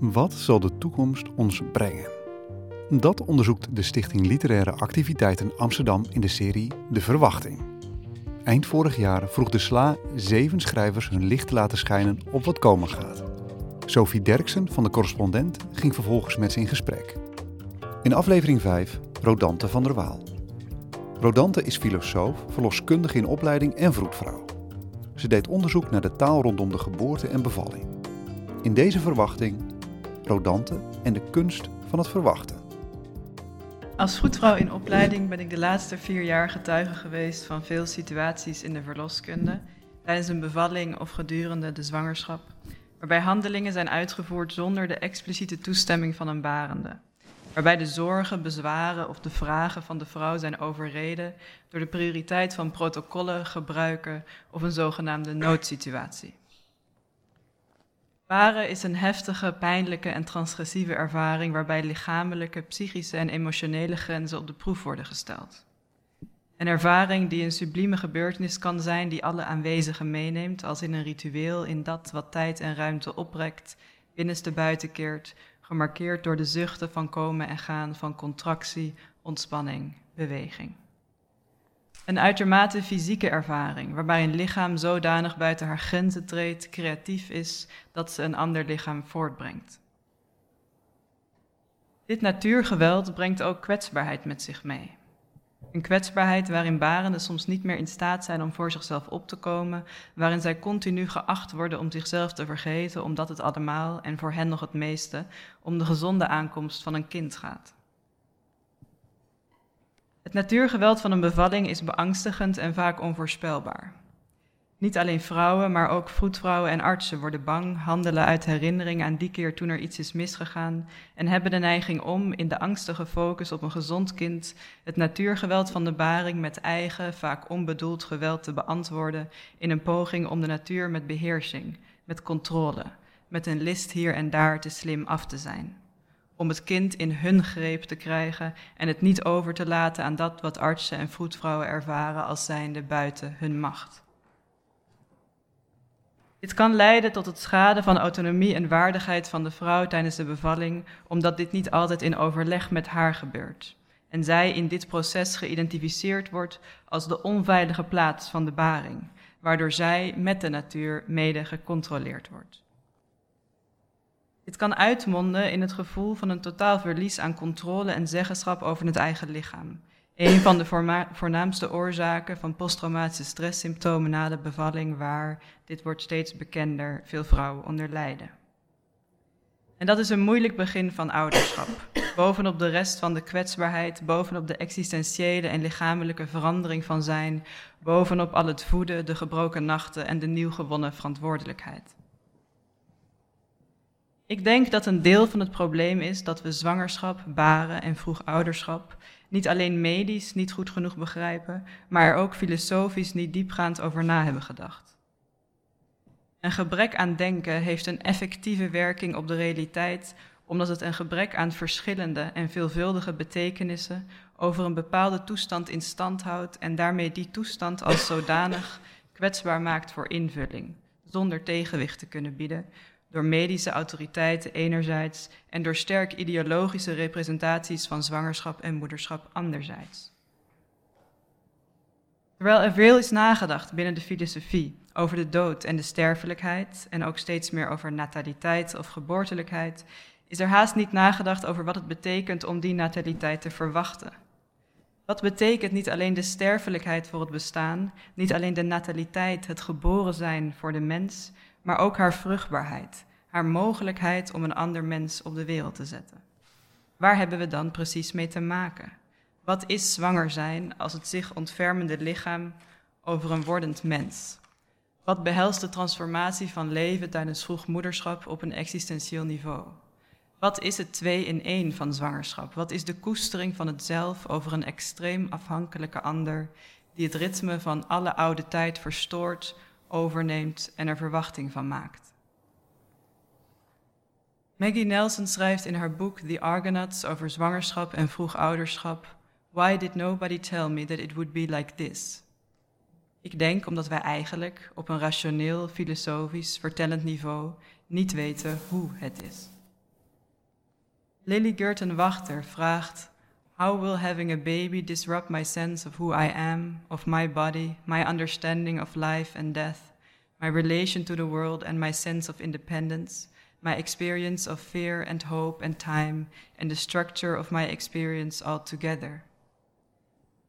Wat zal de toekomst ons brengen? Dat onderzoekt de Stichting Literaire Activiteiten Amsterdam in de serie De Verwachting. Eind vorig jaar vroeg de SLA zeven schrijvers hun licht te laten schijnen op wat komen gaat. Sophie Derksen van de correspondent ging vervolgens met ze in gesprek. In aflevering 5 Rodante van der Waal. Rodante is filosoof, verloskundige in opleiding en vroedvrouw. Ze deed onderzoek naar de taal rondom de geboorte en bevalling. In deze verwachting Rodante en de kunst van het verwachten. Als vroedvrouw in opleiding ben ik de laatste vier jaar getuige geweest van veel situaties in de verloskunde, tijdens een bevalling of gedurende de zwangerschap, waarbij handelingen zijn uitgevoerd zonder de expliciete toestemming van een barende. Waarbij de zorgen, bezwaren of de vragen van de vrouw zijn overreden door de prioriteit van protocollen, gebruiken of een zogenaamde noodsituatie. Baren is een heftige, pijnlijke en transgressieve ervaring waarbij lichamelijke, psychische en emotionele grenzen op de proef worden gesteld. Een ervaring die een sublieme gebeurtenis kan zijn die alle aanwezigen meeneemt als in een ritueel in dat wat tijd en ruimte oprekt, binnenste buiten keert, gemarkeerd door de zuchten van komen en gaan van contractie, ontspanning, beweging. Een uitermate fysieke ervaring, waarbij een lichaam zodanig buiten haar grenzen treedt, creatief is, dat ze een ander lichaam voortbrengt. Dit natuurgeweld brengt ook kwetsbaarheid met zich mee. Een kwetsbaarheid waarin barenden soms niet meer in staat zijn om voor zichzelf op te komen, waarin zij continu geacht worden om zichzelf te vergeten, omdat het allemaal, en voor hen nog het meeste, om de gezonde aankomst van een kind gaat. Het natuurgeweld van een bevalling is beangstigend en vaak onvoorspelbaar. Niet alleen vrouwen, maar ook vroedvrouwen en artsen worden bang, handelen uit herinnering aan die keer toen er iets is misgegaan en hebben de neiging om in de angstige focus op een gezond kind het natuurgeweld van de baring met eigen, vaak onbedoeld geweld te beantwoorden in een poging om de natuur met beheersing, met controle, met een list hier en daar te slim af te zijn om het kind in hun greep te krijgen en het niet over te laten aan dat wat artsen en vroedvrouwen ervaren als zijnde buiten hun macht. Dit kan leiden tot het schaden van autonomie en waardigheid van de vrouw tijdens de bevalling, omdat dit niet altijd in overleg met haar gebeurt. En zij in dit proces geïdentificeerd wordt als de onveilige plaats van de baring, waardoor zij met de natuur mede gecontroleerd wordt. Dit kan uitmonden in het gevoel van een totaal verlies aan controle en zeggenschap over het eigen lichaam. Een van de voornaamste oorzaken van posttraumatische stresssymptomen na de bevalling, waar, dit wordt steeds bekender, veel vrouwen onder lijden. En dat is een moeilijk begin van ouderschap. Bovenop de rest van de kwetsbaarheid, bovenop de existentiële en lichamelijke verandering van zijn, bovenop al het voeden, de gebroken nachten en de nieuw gewonnen verantwoordelijkheid. Ik denk dat een deel van het probleem is dat we zwangerschap, baren en vroeg ouderschap niet alleen medisch niet goed genoeg begrijpen, maar er ook filosofisch niet diepgaand over na hebben gedacht. Een gebrek aan denken heeft een effectieve werking op de realiteit, omdat het een gebrek aan verschillende en veelvuldige betekenissen over een bepaalde toestand in stand houdt en daarmee die toestand als zodanig kwetsbaar maakt voor invulling, zonder tegenwicht te kunnen bieden, door medische autoriteiten enerzijds en door sterk ideologische representaties van zwangerschap en moederschap anderzijds. Terwijl er veel is nagedacht binnen de filosofie over de dood en de sterfelijkheid en ook steeds meer over nataliteit of geboortelijkheid, is er haast niet nagedacht over wat het betekent om die nataliteit te verwachten. Wat betekent niet alleen de sterfelijkheid voor het bestaan, niet alleen de nataliteit, het geboren zijn voor de mens, maar ook haar vruchtbaarheid, haar mogelijkheid om een ander mens op de wereld te zetten. Waar hebben we dan precies mee te maken? Wat is zwanger zijn als het zich ontfermende lichaam over een wordend mens? Wat behelst de transformatie van leven tijdens vroegmoederschap op een existentieel niveau? Wat is het twee in één van zwangerschap? Wat is de koestering van het zelf over een extreem afhankelijke ander die het ritme van alle oude tijd verstoort, overneemt en er verwachting van maakt. Maggie Nelson schrijft in haar boek The Argonauts over zwangerschap en vroegouderschap: Why did nobody tell me that it would be like this? Ik denk omdat wij eigenlijk op een rationeel, filosofisch, vertellend niveau niet weten hoe het is. Lily Gurton Wachter vraagt: How will having a baby disrupt my sense of who I am, of my body, my understanding of life and death, my relation to the world and my sense of independence, my experience of fear and hope and time, and the structure of my experience altogether?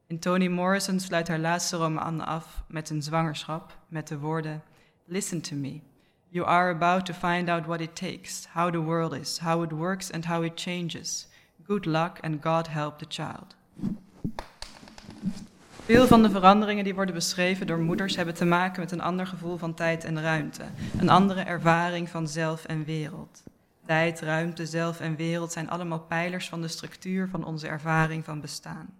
En Toni Morrison sluit haar laatste roman af met een zwangerschap met de woorden: Listen to me. You are about to find out what it takes, how the world is, how it works, and how it changes. Good luck and God help the child. Veel van de veranderingen die worden beschreven door moeders hebben te maken met een ander gevoel van tijd en ruimte, een andere ervaring van zelf en wereld. Tijd, ruimte, zelf en wereld zijn allemaal pijlers van de structuur van onze ervaring van bestaan.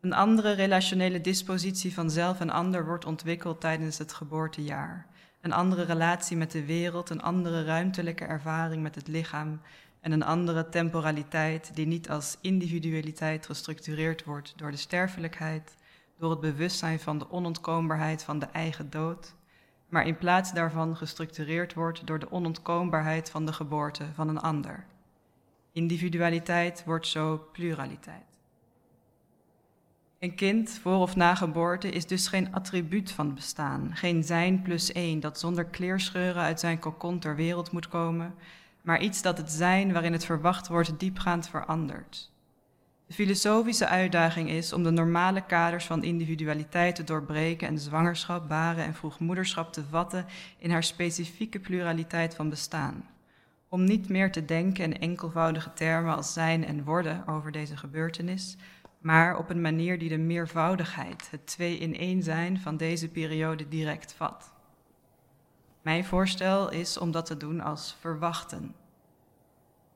Een andere relationele dispositie van zelf en ander wordt ontwikkeld tijdens het geboortejaar. Een andere relatie met de wereld, een andere ruimtelijke ervaring met het lichaam en een andere temporaliteit die niet als individualiteit gestructureerd wordt door de sterfelijkheid, door het bewustzijn van de onontkoombaarheid van de eigen dood, maar in plaats daarvan gestructureerd wordt door de onontkoombaarheid van de geboorte van een ander. Individualiteit wordt zo pluraliteit. Een kind, voor of na geboorte, is dus geen attribuut van bestaan, geen zijn plus één dat zonder kleerscheuren uit zijn kokon ter wereld moet komen, maar iets dat het zijn waarin het verwacht wordt diepgaand verandert. De filosofische uitdaging is om de normale kaders van individualiteit te doorbreken en zwangerschap, baren en vroegmoederschap te vatten in haar specifieke pluraliteit van bestaan. Om niet meer te denken in enkelvoudige termen als zijn en worden over deze gebeurtenis, maar op een manier die de meervoudigheid, het twee in één zijn van deze periode direct vat. Mijn voorstel is om dat te doen als verwachten.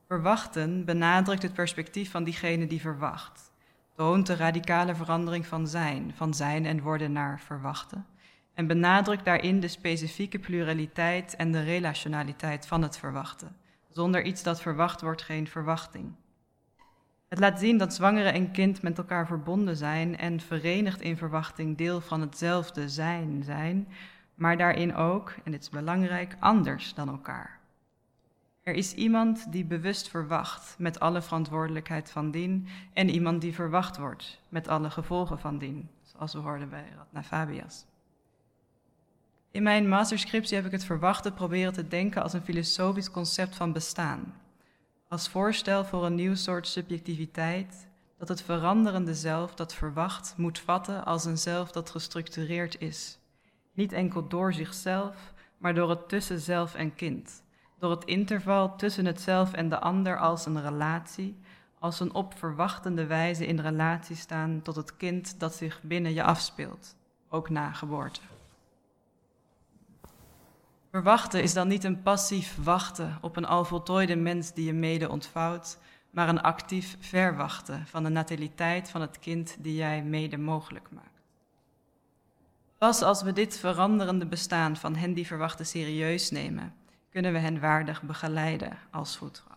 Verwachten benadrukt het perspectief van diegene die verwacht, toont de radicale verandering van zijn, van zijn en worden naar verwachten, en benadrukt daarin de specifieke pluraliteit en de relationaliteit van het verwachten. Zonder iets dat verwacht wordt, geen verwachting. Het laat zien dat zwangere en kind met elkaar verbonden zijn en verenigd in verwachting deel van hetzelfde zijn zijn, maar daarin ook, en dit is belangrijk, anders dan elkaar. Er is iemand die bewust verwacht met alle verantwoordelijkheid van dien en iemand die verwacht wordt met alle gevolgen van dien, zoals we hoorden bij Radna Fabias. In mijn masterscriptie heb ik het verwachten proberen te denken als een filosofisch concept van bestaan, als voorstel voor een nieuw soort subjectiviteit dat het veranderende zelf dat verwacht moet vatten als een zelf dat gestructureerd is. Niet enkel door zichzelf, maar door het tussen zelf en kind. Door het interval tussen het zelf en de ander als een relatie, als een op verwachtende wijze in relatie staan tot het kind dat zich binnen je afspeelt, ook na geboorte. Verwachten is dan niet een passief wachten op een al voltooide mens die je mede ontvouwt, maar een actief verwachten van de nataliteit van het kind die jij mede mogelijk maakt. Pas als we dit veranderende bestaan van hen die verwachten serieus nemen, kunnen we hen waardig begeleiden als voetvrouw.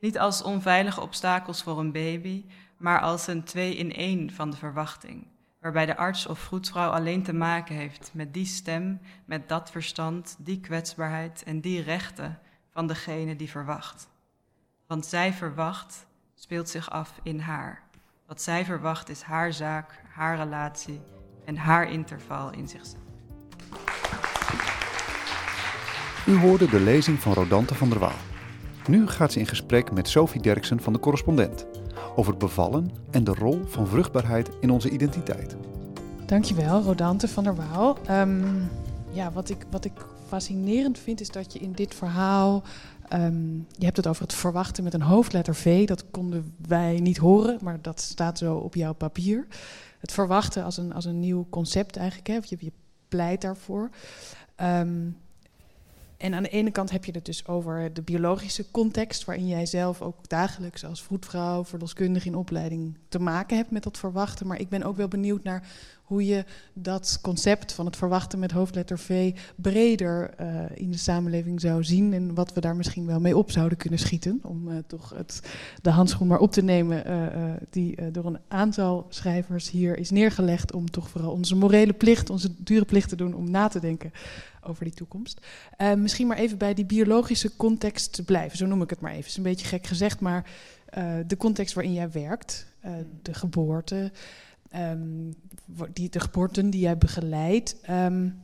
Niet als onveilige obstakels voor een baby, maar als een twee in één van de verwachting waarbij de arts of vroedvrouw alleen te maken heeft met die stem, met dat verstand, die kwetsbaarheid en die rechten van degene die verwacht. Want zij verwacht speelt zich af in haar. Wat zij verwacht is haar zaak, haar relatie en haar interval in zichzelf. U hoorde de lezing van Rodante van der Waal. Nu gaat ze in gesprek met Sophie Derksen van de correspondent over het bevallen en de rol van vruchtbaarheid in onze identiteit. Dankjewel, Rodante van der Waal. Ehm, ja, wat ik, wat ik fascinerend vind is dat je in dit verhaal. Um, je hebt het over het verwachten met een hoofdletter V. Dat konden wij niet horen, maar dat staat zo op jouw papier. Het verwachten als een, als een nieuw concept eigenlijk. Hè? Je, je pleit daarvoor. Um, en aan de ene kant heb je het dus over de biologische context, waarin jij zelf ook dagelijks als vroedvrouw, verloskundige in opleiding te maken hebt met dat verwachten. Maar ik ben ook wel benieuwd naar hoe je dat concept van het verwachten met hoofdletter V breder uh, in de samenleving zou zien en wat we daar misschien wel mee op zouden kunnen schieten. Om uh, toch het, de handschoen maar op te nemen uh, die door een aantal schrijvers hier is neergelegd om toch vooral onze morele plicht, onze dure plicht te doen om na te denken over die toekomst. misschien maar even bij die biologische context te blijven, zo noem ik het maar even. Het is een beetje gek gezegd, maar de context waarin jij werkt, de geboorte. Um, die, de geboorten die jij begeleidt. Um,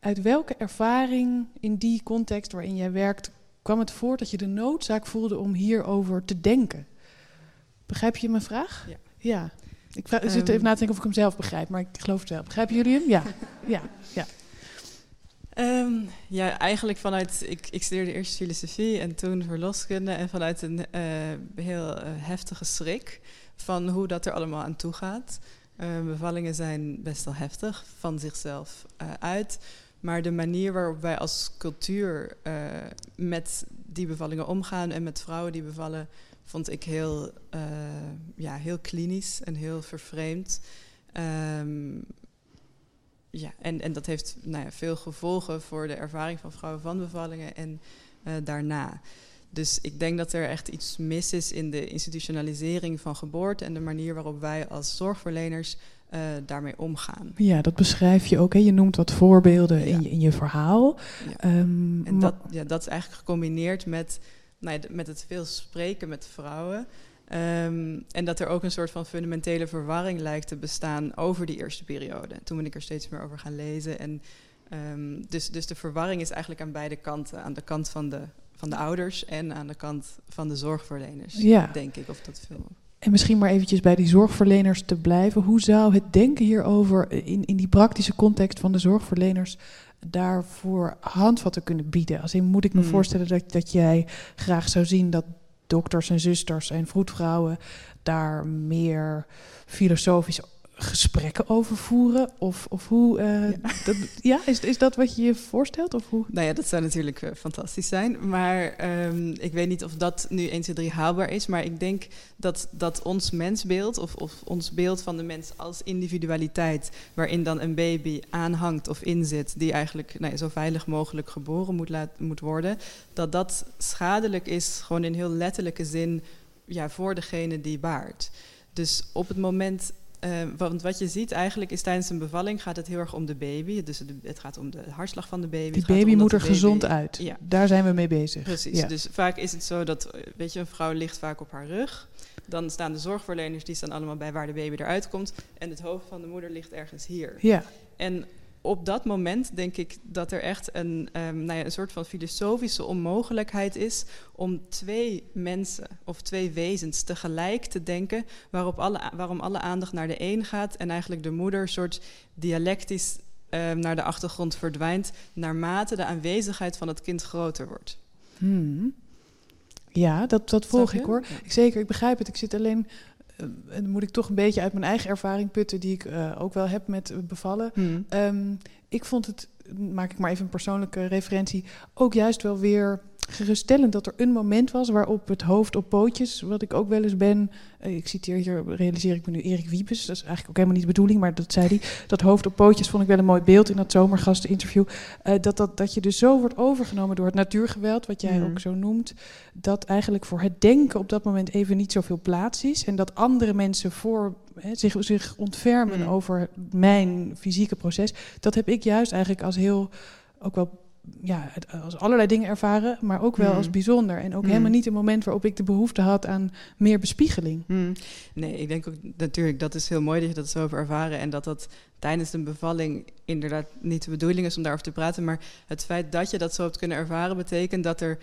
uit welke ervaring in die context waarin jij werkt kwam het voort dat je de noodzaak voelde om hierover te denken? Begrijp je mijn vraag? Ja. ja. Ik vraag, zit even na te denken of ik hem zelf begrijp, maar ik geloof het wel. Begrijpen jullie hem? Ja. ja. ja. Um, ja, eigenlijk vanuit. Ik, ik studeerde eerst filosofie en toen verloskunde. En vanuit een uh, heel uh, heftige schrik van hoe dat er allemaal aan toe gaat. Uh, bevallingen zijn best wel heftig van zichzelf uh, uit. Maar de manier waarop wij als cultuur uh, met die bevallingen omgaan en met vrouwen die bevallen, vond ik heel, ja, heel klinisch en heel vervreemd. Um, ja, en, en dat heeft nou ja, veel gevolgen voor de ervaring van vrouwen van bevallingen en daarna. Dus ik denk dat er echt iets mis is in de institutionalisering van geboorte en de manier waarop wij als zorgverleners uh, daarmee omgaan. Ja, dat beschrijf je ook. Hè? Je noemt wat voorbeelden ja. in, je, in je verhaal. Ja. Um, en dat, ja, dat is eigenlijk gecombineerd met, nou ja, met het veel spreken met vrouwen. Um, en dat er ook een soort van fundamentele verwarring lijkt te bestaan over die eerste periode. Toen ben ik er steeds meer over gaan lezen. En, um, dus, dus de verwarring is eigenlijk aan beide kanten. Aan de kant van de van de ouders en aan de kant van de zorgverleners, ja. denk ik. Of dat veel... En misschien maar eventjes bij die zorgverleners te blijven. Hoe zou het denken hierover in, in die praktische context van de zorgverleners daarvoor handvatten kunnen bieden? Als in moet ik me Hmm. voorstellen dat, dat jij graag zou zien dat dokters en zusters en vroedvrouwen daar meer filosofisch gesprekken over voeren? Of, of hoe. eh, Ja. Dat, ja, is, is dat wat je je voorstelt? Of hoe? Nou ja, dat zou natuurlijk eh, fantastisch zijn. Maar ehm, ik weet niet of dat nu 1, 2, 3 haalbaar is. Maar ik denk dat, dat ons mensbeeld, of, of ons beeld van de mens als individualiteit, waarin dan een baby aanhangt of inzit, die eigenlijk nou ja, zo veilig mogelijk geboren moet, laat, moet worden, dat dat schadelijk is, gewoon in heel letterlijke zin, ja, voor degene die baart. Dus op het moment uh, want wat je ziet eigenlijk is tijdens een bevalling gaat het heel erg om de baby. Dus het gaat om de hartslag van de baby. Die baby moet er baby- gezond uit. Ja. Daar zijn we mee bezig. Precies. Ja. Dus vaak is het zo dat, eh, weet je, een vrouw ligt vaak op haar rug. Dan staan de zorgverleners, die staan allemaal bij waar de baby eruit komt. En het hoofd van de moeder ligt ergens hier. Ja, En op dat moment denk ik dat er echt een, ehm, nou ja, een soort van filosofische onmogelijkheid is om twee mensen of twee wezens tegelijk te denken, waarop alle, waarom alle aandacht naar de een gaat en eigenlijk de moeder een soort dialectisch ehm, naar de achtergrond verdwijnt, naarmate de aanwezigheid van het kind groter wordt. Hmm. ja dat, dat volg ik hoor. Ik, zeker, ik begrijp het. Ik zit alleen. Eh, en dan moet ik toch een beetje uit mijn eigen ervaring putten, die ik eh, ook wel heb met eh, bevallen. Hmm. Ehm, ik vond het, maak ik maar even een persoonlijke referentie, ook juist wel weer geruststellend dat er een moment was waarop het hoofd op pootjes, wat ik ook wel eens ben, eh, ik citeer hier, realiseer ik me nu Erik Wiepes, dat is eigenlijk ook helemaal niet de bedoeling, maar dat zei hij, dat hoofd op pootjes vond ik wel een mooi beeld in dat zomergasteninterview, eh, dat, dat, dat je dus zo wordt overgenomen door het natuurgeweld, wat jij Mhm. ook zo noemt, dat eigenlijk voor het denken op dat moment even niet zoveel plaats is en dat andere mensen voor zich, zich ontfermen Mhm. over mijn fysieke proces, dat heb ik juist eigenlijk als heel, ook wel, ja, het- als allerlei dingen ervaren, maar ook wel Mhm. als bijzonder. En ook Mhm. helemaal niet een moment waarop ik de behoefte had aan meer bespiegeling. Hmm. Nee, ik denk ook natuurlijk dat is heel mooi dat je dat zo hebt ervaren en dat dat tijdens een bevalling inderdaad niet de bedoeling is om daarover te praten, maar het feit dat je dat zo hebt kunnen ervaren betekent dat er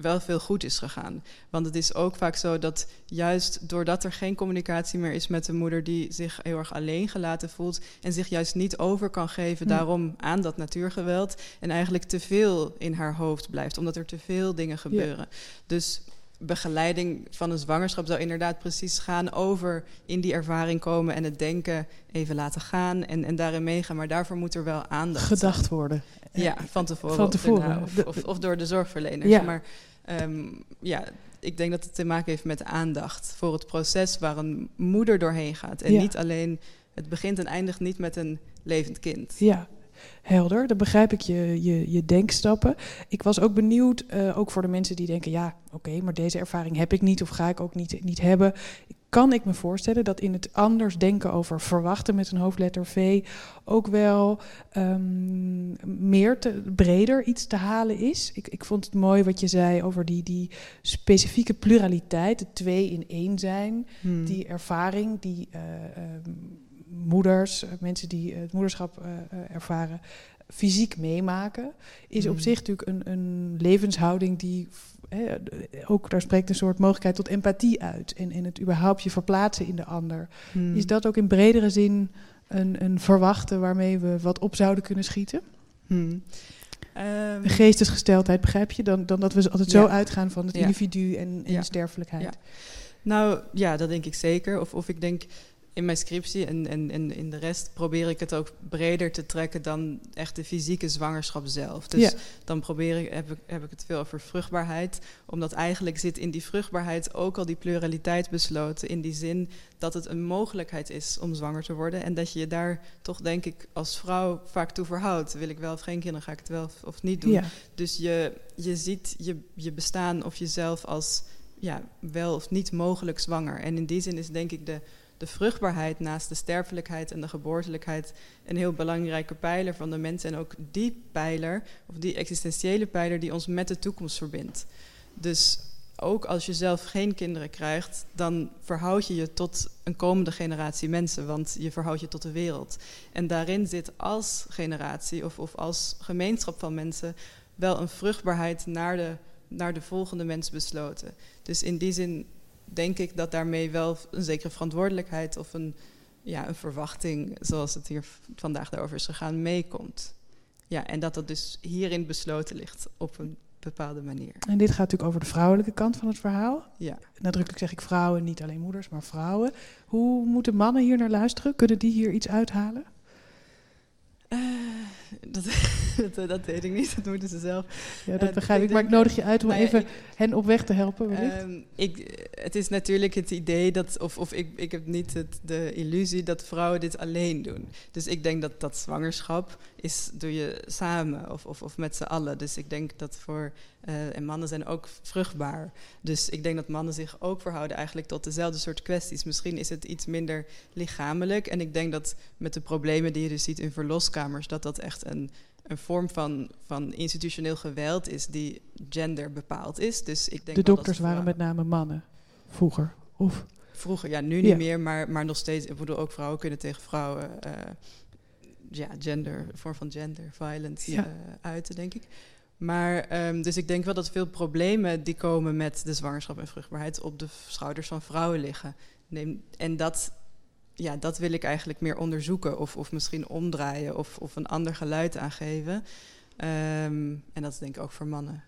wel veel goed is gegaan. Want het is ook vaak zo dat juist doordat er geen communicatie meer is met de moeder die zich heel erg alleen gelaten voelt en zich juist niet over kan geven Hmm. daarom aan dat natuurgeweld en eigenlijk te veel in haar hoofd blijft, omdat er te veel dingen gebeuren. Dus begeleiding van een zwangerschap zou inderdaad precies gaan over in die ervaring komen en het denken even laten gaan en, en daarin meegaan. Maar daarvoor moet er wel aandacht Gedacht worden. Ja, van tevoren. Van of tevoren. Of, of, of door de zorgverleners. Ja. Maar ehm, ja, ik denk dat het te maken heeft met aandacht voor het proces waar een moeder doorheen gaat. En Ja. niet alleen het begint en eindigt niet met een levend kind. Ja, helder. Dan begrijp ik je, je, je denkstappen. Ik was ook benieuwd, uh, ook voor de mensen die denken: ja, oké, maar deze ervaring heb ik niet of ga ik ook niet, niet hebben. Kan ik me voorstellen dat in het anders denken over verwachten met een hoofdletter V ook wel um, meer te, breder iets te halen is? Ik, ik vond het mooi wat je zei over die, die specifieke pluraliteit, het twee in één zijn, hmm. die ervaring, die. Uh, um, moeders, eh, mensen die het moederschap uh, ervaren, fysiek meemaken, is op hmm. zich natuurlijk een, een levenshouding die ook daar spreekt een soort mogelijkheid tot empathie uit en, en het überhaupt je verplaatsen in de ander. Hmm. Is dat ook in bredere zin een, een verwachten waarmee we wat op zouden kunnen schieten? Hmm. Um, geestesgesteldheid, begrijp je? Dan, dan dat we altijd zo uitgaan van het individu en, en de sterfelijkheid. Nou ja, dat denk ik zeker. Of, of ik denk in mijn scriptie en, en, en in de rest probeer ik het ook breder te trekken dan echt de fysieke zwangerschap zelf. Dus dan probeer ik, heb, ik, heb ik het veel over vruchtbaarheid, omdat eigenlijk zit in die vruchtbaarheid ook al die pluraliteit besloten. In die zin dat het een mogelijkheid is om zwanger te worden en dat je je daar toch, denk ik, als vrouw vaak toe verhoudt. Wil ik wel of geen kinderen, ga ik het wel of, niet doen. Dus je, je ziet je, je bestaan of jezelf als ja, wel of niet mogelijk zwanger. En in die zin is denk ik de de vruchtbaarheid naast de sterfelijkheid en de geboortelijkheid een heel belangrijke pijler van de mens. En ook die pijler, of die existentiële pijler, die ons met de toekomst verbindt. Dus ook als je zelf geen kinderen krijgt, dan verhoud je je tot een komende generatie mensen, want je verhoudt je tot de wereld. En daarin zit als generatie of, of als gemeenschap van mensen wel een vruchtbaarheid naar de, naar de volgende mens besloten. Dus in die zin denk ik dat daarmee wel een zekere verantwoordelijkheid of een, ja, een verwachting, zoals het hier vandaag daarover is gegaan, meekomt. Ja, en dat dat dus hierin besloten ligt op een bepaalde manier. En dit gaat natuurlijk over de vrouwelijke kant van het verhaal. Ja. Nadrukkelijk zeg ik vrouwen, niet alleen moeders, maar vrouwen. Hoe moeten mannen hier naar luisteren? Kunnen die hier iets uithalen? Uh, dat, dat, dat, weet ik niet, dat moeten ze zelf. Ja, dat eh, begrijp ik, maar ik nodig je uit om even hen op weg te helpen. Uh, ik, het is natuurlijk het idee dat, of, of ik, ik heb niet het, de illusie dat vrouwen dit alleen doen. Dus ik denk dat dat zwangerschap is, doe je samen of, of, of met z'n allen. Dus ik denk dat voor, en mannen zijn ook vruchtbaar. Dus ik denk dat mannen zich ook verhouden eigenlijk tot dezelfde soort kwesties. Misschien is het iets minder lichamelijk. En ik denk dat met de problemen die je dus ziet in dat dat echt een, een vorm van, van institutioneel geweld is die gender bepaald is. Dus ik denk de dokters waren met name mannen vroeger, of? Vroeger, ja, nu niet meer, maar, maar nog steeds. Ik bedoel, ook vrouwen kunnen tegen vrouwen uh, ja, gender, vorm van gender violence ja. uh, uiten, denk ik. Maar, um, dus ik denk wel dat veel problemen die komen met de zwangerschap en vruchtbaarheid op de schouders van vrouwen liggen. Neem, en dat ja, dat wil ik eigenlijk meer onderzoeken. Of, of misschien omdraaien of, of een ander geluid aangeven. Um, en dat is denk ik ook voor mannen.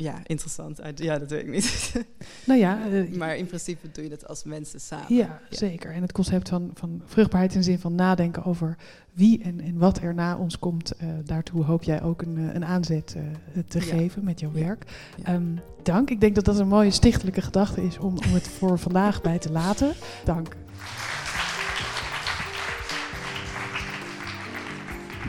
Ja, interessant. Ja, dat weet ik niet. Nou ja, uh, maar in principe doe je dat als mensen samen. Ja, ja, zeker. En het concept van, van vruchtbaarheid in de zin van nadenken over wie en, en wat er na ons komt. Uh, daartoe hoop jij ook een, eh, een aanzet uh, te ja. geven met jouw werk. Ja. Um, dank. Ik denk dat dat een mooie stichtelijke gedachte is om, om het voor vandaag bij te laten. Dank.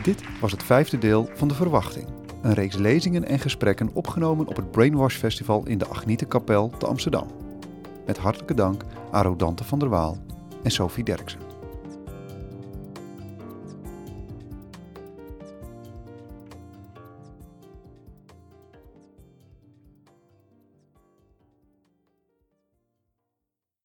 Dit was het vijfde deel van De Verwachting. Een reeks lezingen en gesprekken opgenomen op het Brainwash Festival in de Agnietenkapel te Amsterdam. Met hartelijke dank aan Rodante van der Waal en Sophie Derksen.